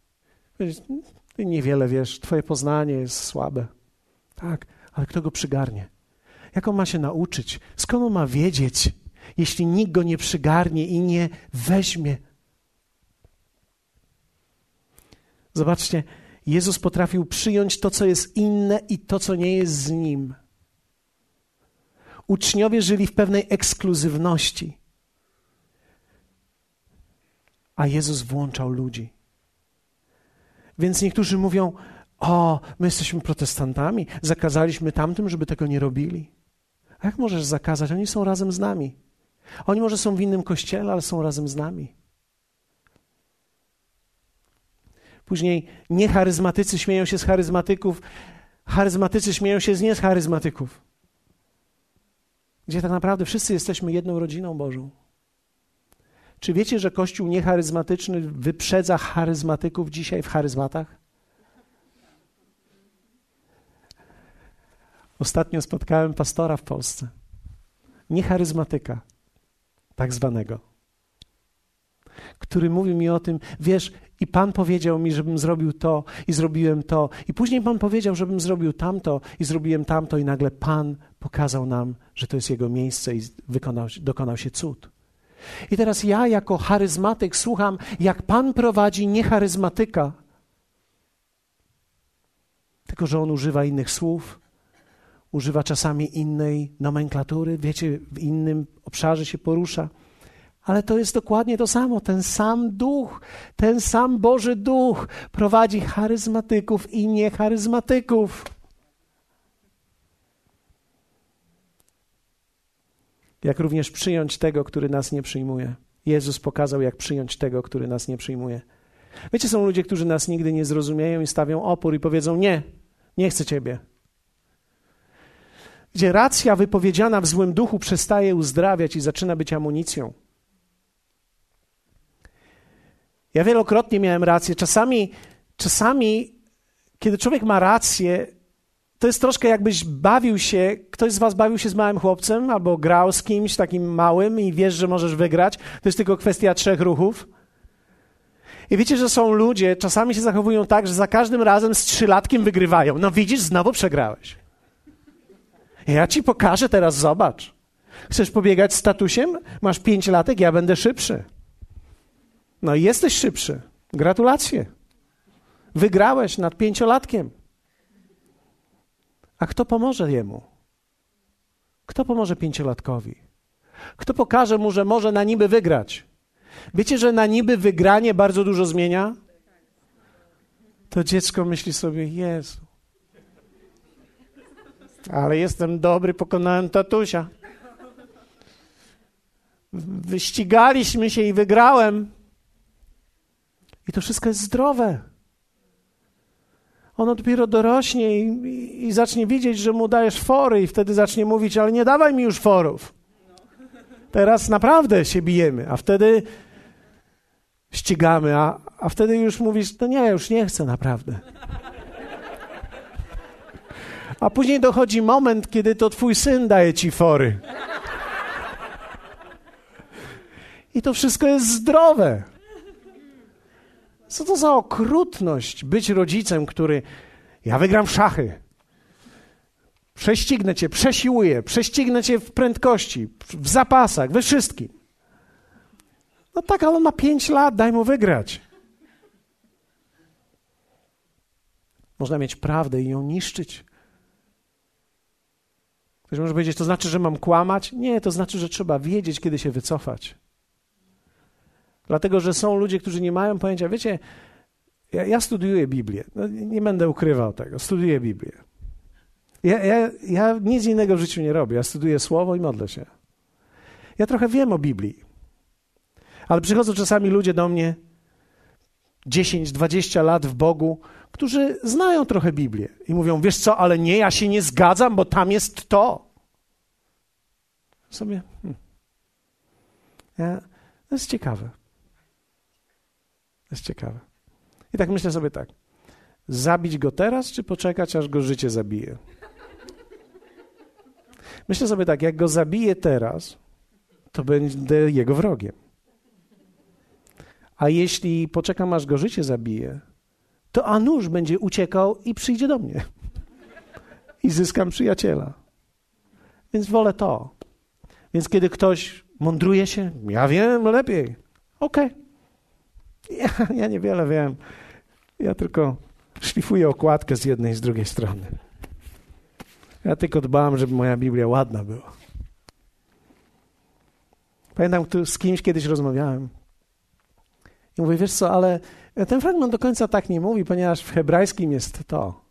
Ty niewiele wiesz, Twoje poznanie jest słabe. Tak, ale kto go przygarnie? Jak on ma się nauczyć? Skąd on ma wiedzieć, jeśli nikt go nie przygarnie i nie weźmie? Zobaczcie, Jezus potrafił przyjąć to, co jest inne i to, co nie jest z nim. Uczniowie żyli w pewnej ekskluzywności, a Jezus włączał ludzi. Więc niektórzy mówią: O, my jesteśmy protestantami, zakazaliśmy tamtym, żeby tego nie robili. A jak możesz zakazać? Oni są razem z nami. Oni może są w innym kościele, ale są razem z nami. Później niecharyzmatycy śmieją się z charyzmatyków, charyzmatycy śmieją się z niecharyzmatyków. Gdzie tak naprawdę wszyscy jesteśmy jedną rodziną Bożą. Czy wiecie, że Kościół niecharyzmatyczny wyprzedza charyzmatyków dzisiaj w charyzmatach? Ostatnio spotkałem pastora w Polsce. Niecharyzmatyka, tak zwanego, który mówił mi o tym, wiesz, i Pan powiedział mi, żebym zrobił to i zrobiłem to. I później Pan powiedział, żebym zrobił tamto i zrobiłem tamto. I nagle Pan pokazał nam, że to jest Jego miejsce i wykonał, dokonał się cud. I teraz ja jako charyzmatyk słucham, jak Pan prowadzi niecharyzmatyka. Tylko, że on używa innych słów, używa czasami innej nomenklatury, wiecie, w innym obszarze się porusza. Ale to jest dokładnie to samo. Ten sam duch, ten sam Boży duch prowadzi charyzmatyków i niecharyzmatyków. Jak również przyjąć tego, który nas nie przyjmuje. Jezus pokazał, jak przyjąć tego, który nas nie przyjmuje. Wiecie, są ludzie, którzy nas nigdy nie zrozumieją i stawią opór i powiedzą: Nie, nie chcę Ciebie. Gdzie racja wypowiedziana w złym duchu przestaje uzdrawiać i zaczyna być amunicją. Ja wielokrotnie miałem rację. Czasami, czasami, kiedy człowiek ma rację, to jest troszkę jakbyś bawił się, ktoś z was bawił się z małym chłopcem albo grał z kimś takim małym i wiesz, że możesz wygrać. To jest tylko kwestia trzech ruchów. I wiecie, że są ludzie, czasami się zachowują tak, że za każdym razem z trzylatkiem wygrywają. No widzisz, znowu przegrałeś. Ja ci pokażę teraz, zobacz. Chcesz pobiegać z tatusiem? Masz pięć latek, ja będę szybszy. No i jesteś szybszy. Gratulacje. Wygrałeś nad pięciolatkiem. A kto pomoże jemu? Kto pomoże pięciolatkowi? Kto pokaże mu, że może na niby wygrać? Wiecie, że na niby wygranie bardzo dużo zmienia? To dziecko myśli sobie, Jezu, ale jestem dobry, pokonałem tatusia. Wyścigaliśmy się i wygrałem. I to wszystko jest zdrowe. Ono dopiero dorośnie i, i, i, zacznie widzieć, że mu dajesz fory, i wtedy zacznie mówić: Ale nie dawaj mi już forów. Teraz naprawdę się bijemy, a wtedy ścigamy, a, a wtedy już mówisz: No nie, już nie chcę naprawdę. A później dochodzi moment, kiedy to twój syn daje ci fory. I to wszystko jest zdrowe. Co to za okrutność być rodzicem, który ja wygram w szachy. Prześcignę cię, przesiłuję, prześcignę cię w prędkości, w zapasach, we wszystkim. No tak, ale on ma pięć lat, daj mu wygrać. Można mieć prawdę i ją niszczyć. Ktoś może powiedzieć, to znaczy, że mam kłamać? Nie, to znaczy, że trzeba wiedzieć, kiedy się wycofać. Dlatego, że są ludzie, którzy nie mają pojęcia. Wiecie, ja, ja studiuję Biblię. No, nie będę ukrywał tego. Studiuję Biblię. Ja, ja, ja nic innego w życiu nie robię. Ja studiuję Słowo i modlę się. Ja trochę wiem o Biblii. Ale przychodzą czasami ludzie do mnie 10-20 lat w Bogu, którzy znają trochę Biblię i mówią: Wiesz co, ale nie, ja się nie zgadzam, bo tam jest to. Sobie. Hmm. Ja, to jest ciekawe. To jest ciekawe. I tak myślę sobie tak. Zabić go teraz, czy poczekać, aż go życie zabije? Myślę sobie tak, jak go zabiję teraz, to będę jego wrogiem. A jeśli poczekam, aż go życie zabije, to a nóż będzie uciekał i przyjdzie do mnie. I zyskam przyjaciela. Więc wolę to. Więc kiedy ktoś mądruje się, ja wiem lepiej. Okej. Okay. Ja, ja niewiele wiem. Ja tylko szlifuję okładkę z jednej i z drugiej strony. Ja tylko dbałem, żeby moja Biblia ładna była. Pamiętam, z kimś kiedyś rozmawiałem. I mówię, wiesz co, ale ten fragment do końca tak nie mówi, ponieważ w hebrajskim jest to.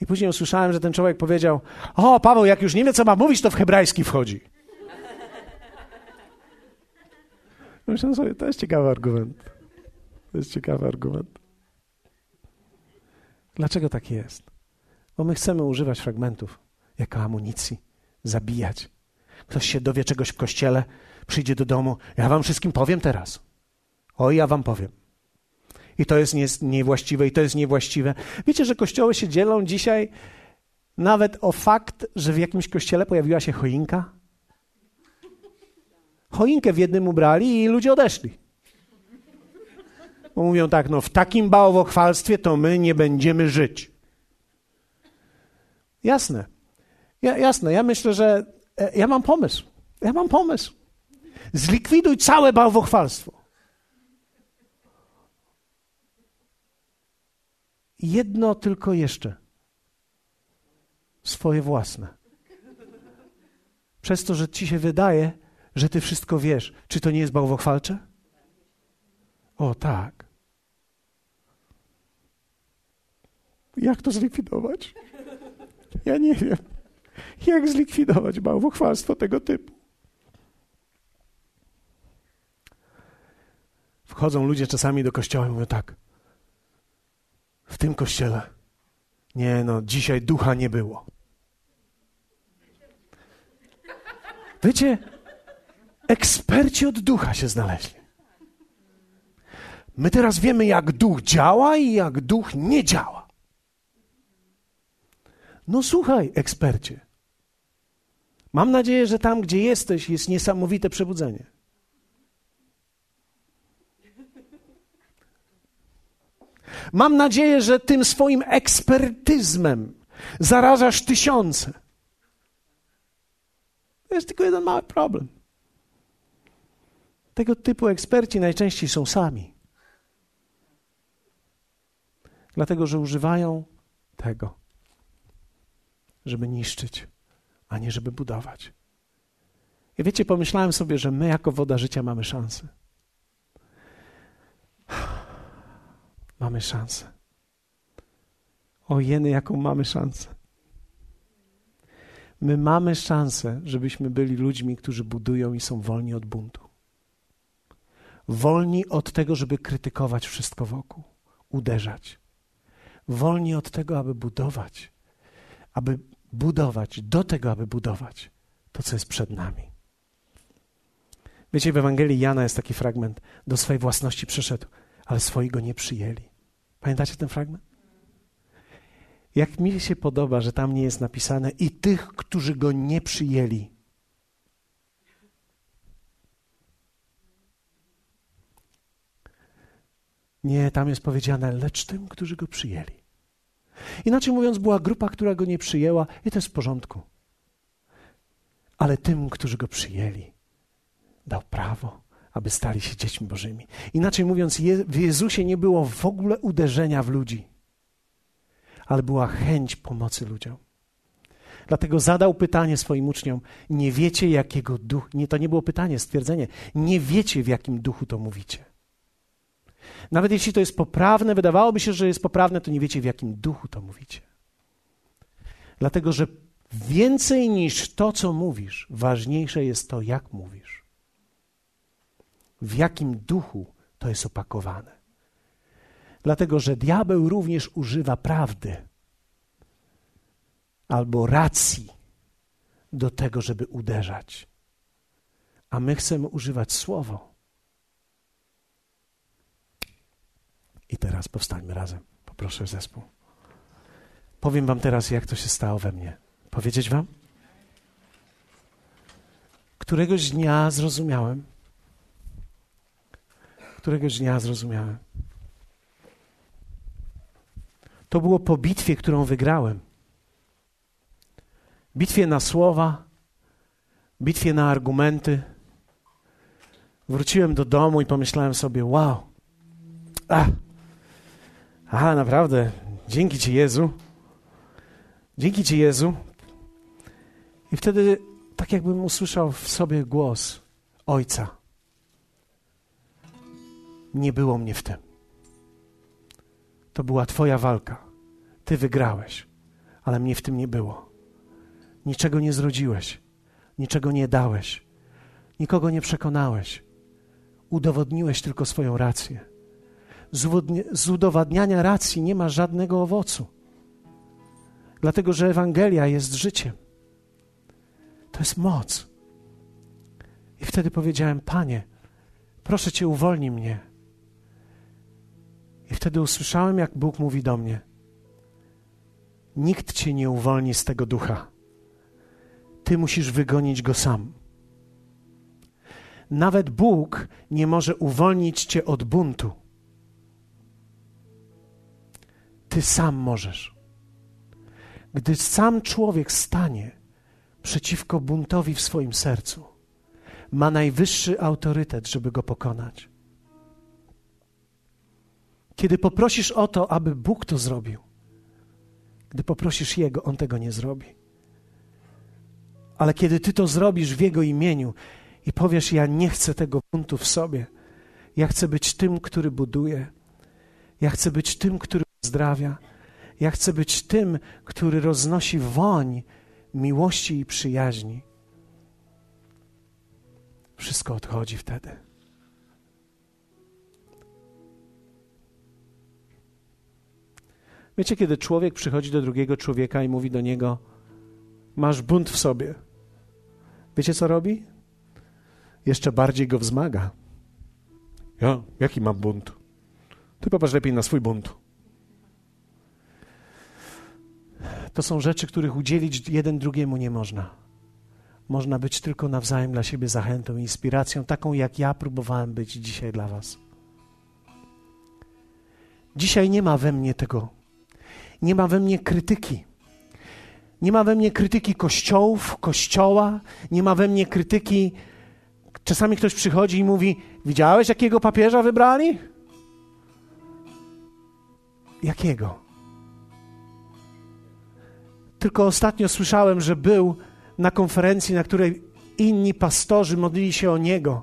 I później usłyszałem, że ten człowiek powiedział: O, Paweł, jak już nie wie, co ma mówić, to w hebrajski wchodzi. Myślę sobie, to jest ciekawy argument. To jest ciekawy argument. Dlaczego tak jest? Bo my chcemy używać fragmentów jako amunicji, zabijać. Ktoś się dowie czegoś w kościele, przyjdzie do domu. Ja wam wszystkim powiem teraz. Oj, ja wam powiem. I to jest nie, niewłaściwe, i to jest niewłaściwe. Wiecie, że kościoły się dzielą dzisiaj nawet o fakt, że w jakimś kościele pojawiła się choinka? Choinkę w jednym ubrali i ludzie odeszli. Bo mówią tak, no w takim bałwochwalstwie to my nie będziemy żyć. Jasne. Ja, jasne, ja myślę, że e, ja mam pomysł. Ja mam pomysł. Zlikwiduj całe bałwochwalstwo. Jedno tylko jeszcze. Swoje własne. Przez to, że ci się wydaje, że ty wszystko wiesz. Czy to nie jest bałwochwalcze? O tak. Jak to zlikwidować? Ja nie wiem. Jak zlikwidować bałwochwalstwo tego typu? Wchodzą ludzie czasami do kościoła i mówią tak. W tym kościele. Nie no, dzisiaj ducha nie było. Wiecie, eksperci od ducha się znaleźli. My teraz wiemy, jak duch działa i jak duch nie działa. No słuchaj, ekspercie. Mam nadzieję, że tam, gdzie jesteś, jest niesamowite przebudzenie. Mam nadzieję, że tym swoim ekspertyzmem zarażasz tysiące. To jest tylko jeden mały problem. Tego typu eksperci najczęściej są sami. Dlatego, że używają tego, żeby niszczyć, a nie żeby budować. I wiecie, pomyślałem sobie, że my jako woda życia mamy szansę. *sighs* Mamy szansę. O jeny, jaką mamy szansę. My mamy szansę, żebyśmy byli ludźmi, którzy budują i są wolni od buntu. Wolni od tego, żeby krytykować wszystko wokół, uderzać. Wolni od tego, aby budować, aby budować, do tego, aby budować to, co jest przed nami. Wiecie, w Ewangelii Jana jest taki fragment: Do swojej własności przyszedł, ale swoi go nie przyjęli. Pamiętacie ten fragment? Jak mi się podoba, że tam nie jest napisane i tych, którzy go nie przyjęli. Nie, tam jest powiedziane, lecz tym, którzy go przyjęli. Inaczej mówiąc, była grupa, która go nie przyjęła, i to jest w porządku. Ale tym, którzy go przyjęli, dał prawo, aby stali się dziećmi Bożymi. Inaczej mówiąc, w Jezusie nie było w ogóle uderzenia w ludzi, ale była chęć pomocy ludziom. Dlatego zadał pytanie swoim uczniom: Nie wiecie, jakiego duchu. Nie, to nie było pytanie, stwierdzenie. Nie wiecie, w jakim duchu to mówicie. Nawet jeśli to jest poprawne, wydawałoby się, że jest poprawne, to nie wiecie, w jakim duchu to mówicie. Dlatego, że więcej niż to, co mówisz, ważniejsze jest to, jak mówisz. W jakim duchu to jest opakowane. Dlatego, że diabeł również używa prawdy albo racji do tego, żeby uderzać. A my chcemy używać słowo I teraz powstańmy razem. Poproszę zespół. Powiem Wam teraz, jak to się stało we mnie. Powiedzieć Wam? Któregoś dnia zrozumiałem. Któregoś dnia zrozumiałem. To było po bitwie, którą wygrałem. Bitwie na słowa, bitwie na argumenty. Wróciłem do domu i pomyślałem sobie: Wow, a, Aha, naprawdę. Dzięki Ci, Jezu. Dzięki Ci, Jezu. I wtedy tak jakbym usłyszał w sobie głos Ojca. Nie było mnie w tym. To była Twoja walka. Ty wygrałeś, ale mnie w tym nie było. Niczego nie zrodziłeś, niczego nie dałeś, nikogo nie przekonałeś. Udowodniłeś tylko swoją rację z udowadniania racji nie ma żadnego owocu. Dlatego, że Ewangelia jest życiem. To jest moc. I wtedy powiedziałem: Panie, proszę cię, uwolnij mnie. I wtedy usłyszałem, jak Bóg mówi do mnie: Nikt cię nie uwolni z tego ducha. Ty musisz wygonić go sam. Nawet Bóg nie może uwolnić cię od buntu. Ty sam możesz. Gdy sam człowiek stanie przeciwko buntowi w swoim sercu, ma najwyższy autorytet, żeby go pokonać. Kiedy poprosisz o to, aby Bóg to zrobił, gdy poprosisz Jego, On tego nie zrobi. Ale kiedy Ty to zrobisz w Jego imieniu i powiesz: Ja nie chcę tego buntu w sobie, ja chcę być tym, który buduje, ja chcę być tym, który zdrawia, ja chcę być tym, który roznosi woń miłości i przyjaźni. Wszystko odchodzi wtedy. Wiecie, kiedy człowiek przychodzi do drugiego człowieka i mówi do niego: Masz bunt w sobie. Wiecie, co robi? Jeszcze bardziej go wzmaga. Ja? Jaki mam bunt? Ty popatrz lepiej na swój bunt. To są rzeczy, których udzielić jeden drugiemu nie można. Można być tylko nawzajem dla siebie zachętą, inspiracją, taką jak ja próbowałem być dzisiaj dla Was. Dzisiaj nie ma we mnie tego nie ma we mnie krytyki. Nie ma we mnie krytyki kościołów, kościoła, nie ma we mnie krytyki. Czasami ktoś przychodzi i mówi: Widziałeś, jakiego papieża wybrali? Jakiego? Tylko ostatnio słyszałem, że był na konferencji, na której inni pastorzy modlili się o niego,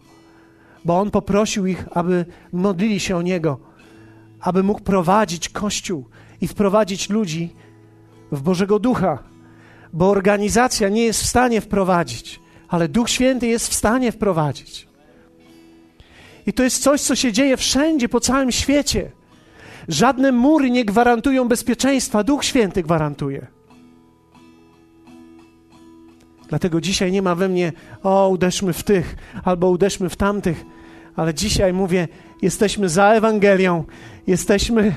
bo on poprosił ich, aby modlili się o niego, aby mógł prowadzić kościół i wprowadzić ludzi w Bożego Ducha, bo organizacja nie jest w stanie wprowadzić, ale Duch Święty jest w stanie wprowadzić. I to jest coś, co się dzieje wszędzie po całym świecie. Żadne mury nie gwarantują bezpieczeństwa, Duch Święty gwarantuje. Dlatego dzisiaj nie ma we mnie, o, uderzmy w tych albo uderzmy w tamtych, ale dzisiaj mówię, jesteśmy za Ewangelią, jesteśmy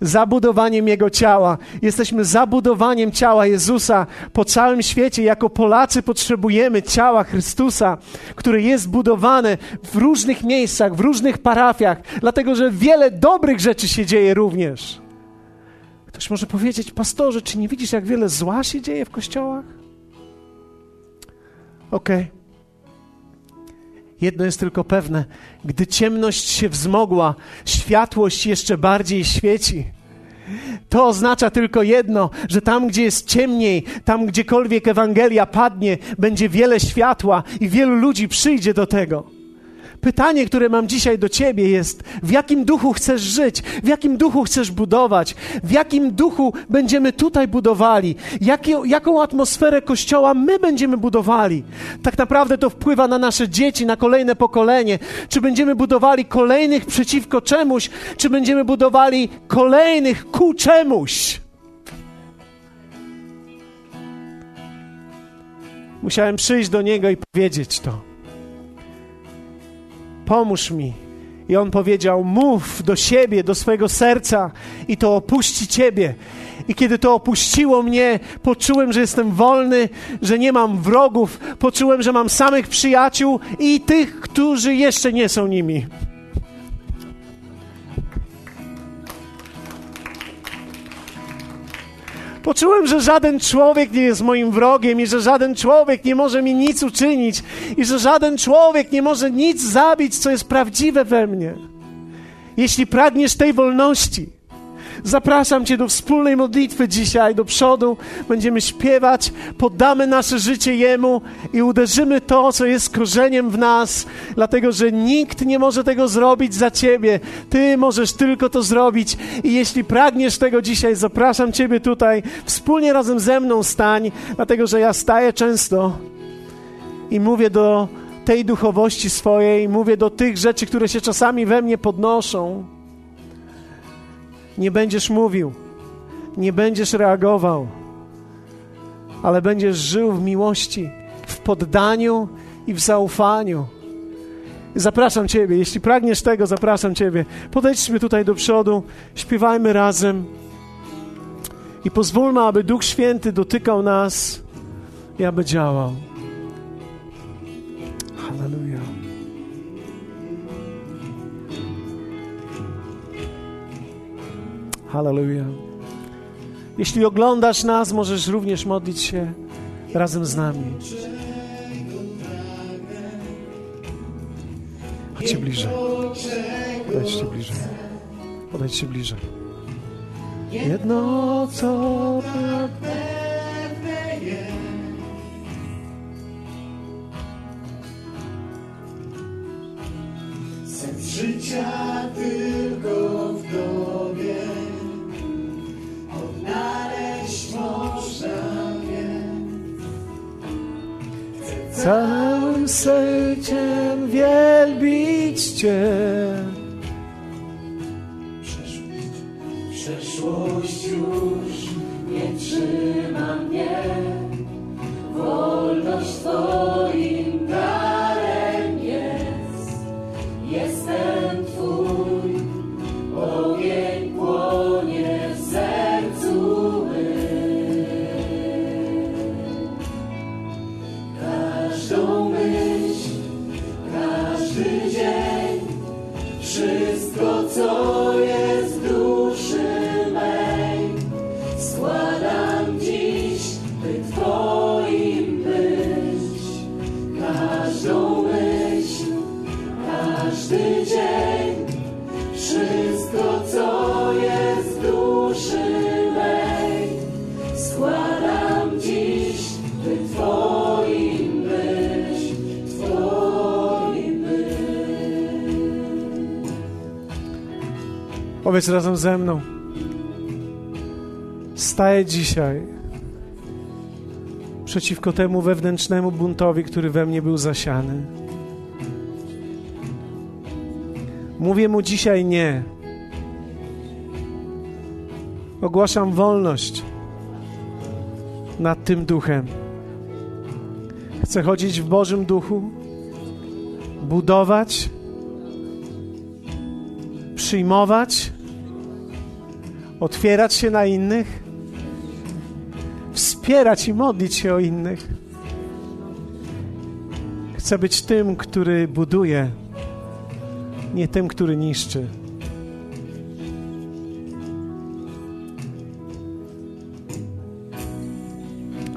zabudowaniem Jego ciała. Jesteśmy zabudowaniem ciała Jezusa po całym świecie. Jako Polacy potrzebujemy ciała Chrystusa, które jest budowane w różnych miejscach, w różnych parafiach, dlatego że wiele dobrych rzeczy się dzieje również. Ktoś może powiedzieć, pastorze, czy nie widzisz, jak wiele zła się dzieje w kościołach? Okej. Okay. Jedno jest tylko pewne: gdy ciemność się wzmogła, światłość jeszcze bardziej świeci. To oznacza tylko jedno, że tam, gdzie jest ciemniej, tam gdziekolwiek Ewangelia padnie, będzie wiele światła i wielu ludzi przyjdzie do tego. Pytanie, które mam dzisiaj do Ciebie jest: w jakim duchu chcesz żyć? W jakim duchu chcesz budować? W jakim duchu będziemy tutaj budowali? Jakie, jaką atmosferę kościoła my będziemy budowali? Tak naprawdę to wpływa na nasze dzieci, na kolejne pokolenie. Czy będziemy budowali kolejnych przeciwko czemuś, czy będziemy budowali kolejnych ku czemuś? Musiałem przyjść do niego i powiedzieć to pomóż mi. I on powiedział: Mów do siebie, do swojego serca, i to opuści ciebie. I kiedy to opuściło mnie, poczułem, że jestem wolny, że nie mam wrogów, poczułem, że mam samych przyjaciół i tych, którzy jeszcze nie są nimi. Poczułem, że żaden człowiek nie jest moim wrogiem i że żaden człowiek nie może mi nic uczynić i że żaden człowiek nie może nic zabić, co jest prawdziwe we mnie. Jeśli pragniesz tej wolności, Zapraszam Cię do wspólnej modlitwy dzisiaj, do przodu. Będziemy śpiewać, poddamy nasze życie Jemu i uderzymy to, co jest korzeniem w nas, dlatego że nikt nie może tego zrobić za Ciebie. Ty możesz tylko to zrobić. I jeśli pragniesz tego dzisiaj, zapraszam Ciebie tutaj, wspólnie razem ze mną stań, dlatego że ja staję często i mówię do tej duchowości swojej, mówię do tych rzeczy, które się czasami we mnie podnoszą nie będziesz mówił, nie będziesz reagował, ale będziesz żył w miłości, w poddaniu i w zaufaniu. Zapraszam Ciebie, jeśli pragniesz tego, zapraszam Ciebie. Podejdźmy tutaj do przodu, śpiewajmy razem i pozwólmy, aby Duch Święty dotykał nas i aby działał. Hallelujah. Hallelujah. Jeśli oglądasz nas, możesz również modlić się razem z nami. Chodźcie bliżej. Podejdźcie bliżej. Podejdźcie bliżej. Jedno co pewne jest. Sens życia tylko w Tobie odnaleźć można więc. Całym sercem wielbić Cię. Przeszłość już Powiedz razem ze mną. Staję dzisiaj przeciwko temu wewnętrznemu buntowi, który we mnie był zasiany. Mówię mu dzisiaj nie. Ogłaszam wolność nad tym duchem. Chcę chodzić w Bożym duchu, budować, przyjmować, otwierać się na innych, wspierać i modlić się o innych. Chcę być tym, który buduje, nie tym, który niszczy.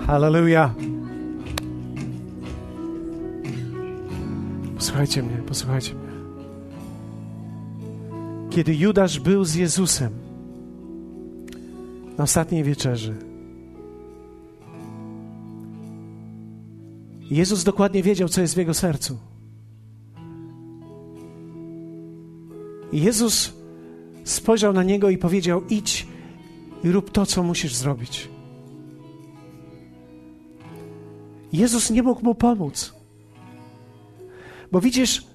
Hallelujah. Posłuchajcie mnie, posłuchajcie mnie. Kiedy Judasz był z Jezusem na ostatniej wieczerzy, Jezus dokładnie wiedział, co jest w jego sercu. Jezus spojrzał na niego i powiedział: Idź i rób to, co musisz zrobić. Jezus nie mógł mu pomóc. Bo widzisz,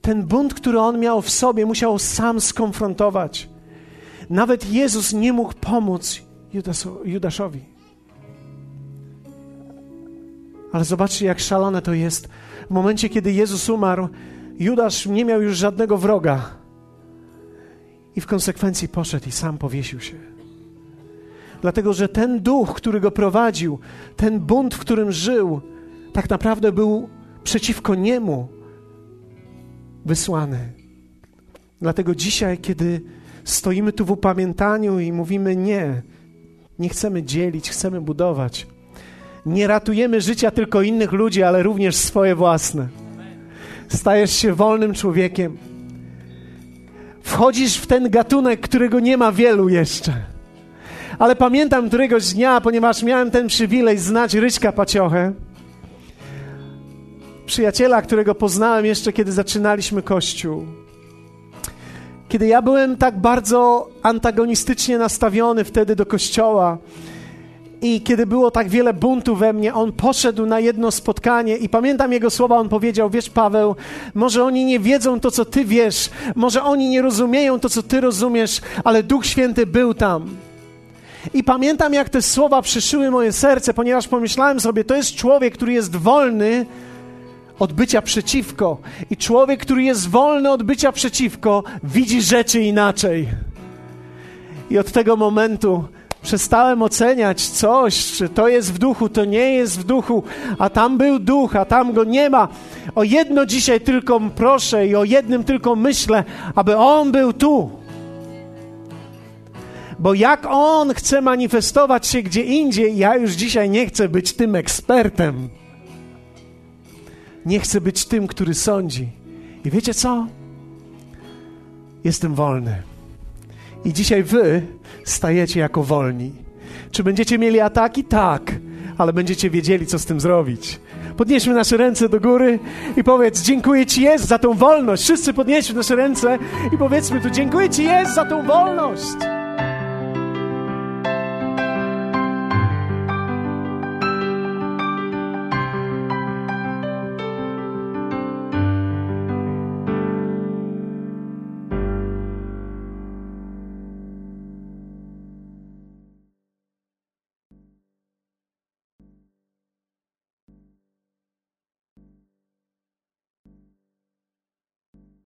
ten bunt, który on miał w sobie, musiał sam skonfrontować. Nawet Jezus nie mógł pomóc Judaszowi. Ale zobaczcie, jak szalone to jest. W momencie, kiedy Jezus umarł, Judasz nie miał już żadnego wroga. I w konsekwencji poszedł i sam powiesił się. Dlatego, że ten duch, który go prowadził, ten bunt, w którym żył, tak naprawdę był przeciwko niemu wysłany. Dlatego dzisiaj, kiedy stoimy tu w upamiętaniu i mówimy nie, nie chcemy dzielić, chcemy budować. Nie ratujemy życia tylko innych ludzi, ale również swoje własne. Stajesz się wolnym człowiekiem. Wchodzisz w ten gatunek, którego nie ma wielu jeszcze. Ale pamiętam któregoś dnia, ponieważ miałem ten przywilej znać Ryśka Paciochę, przyjaciela, którego poznałem jeszcze, kiedy zaczynaliśmy Kościół. Kiedy ja byłem tak bardzo antagonistycznie nastawiony wtedy do Kościoła i kiedy było tak wiele buntu we mnie, on poszedł na jedno spotkanie i pamiętam jego słowa, on powiedział, wiesz Paweł, może oni nie wiedzą to, co ty wiesz, może oni nie rozumieją to, co ty rozumiesz, ale Duch Święty był tam. I pamiętam, jak te słowa przyszyły moje serce, ponieważ pomyślałem sobie, to jest człowiek, który jest wolny od bycia przeciwko. I człowiek, który jest wolny od bycia przeciwko, widzi rzeczy inaczej. I od tego momentu przestałem oceniać coś, czy to jest w duchu, to nie jest w duchu, a tam był duch, a tam go nie ma. O jedno dzisiaj tylko proszę i o jednym tylko myślę, aby on był tu. Bo jak on chce manifestować się gdzie indziej, ja już dzisiaj nie chcę być tym ekspertem. Nie chcę być tym, który sądzi. I wiecie co? Jestem wolny. I dzisiaj wy stajecie jako wolni. Czy będziecie mieli ataki? Tak, ale będziecie wiedzieli, co z tym zrobić. Podnieśmy nasze ręce do góry i powiedz: Dziękuję Ci jest za tą wolność. Wszyscy podnieśmy nasze ręce i powiedzmy tu: Dziękuję Ci jest za tą wolność.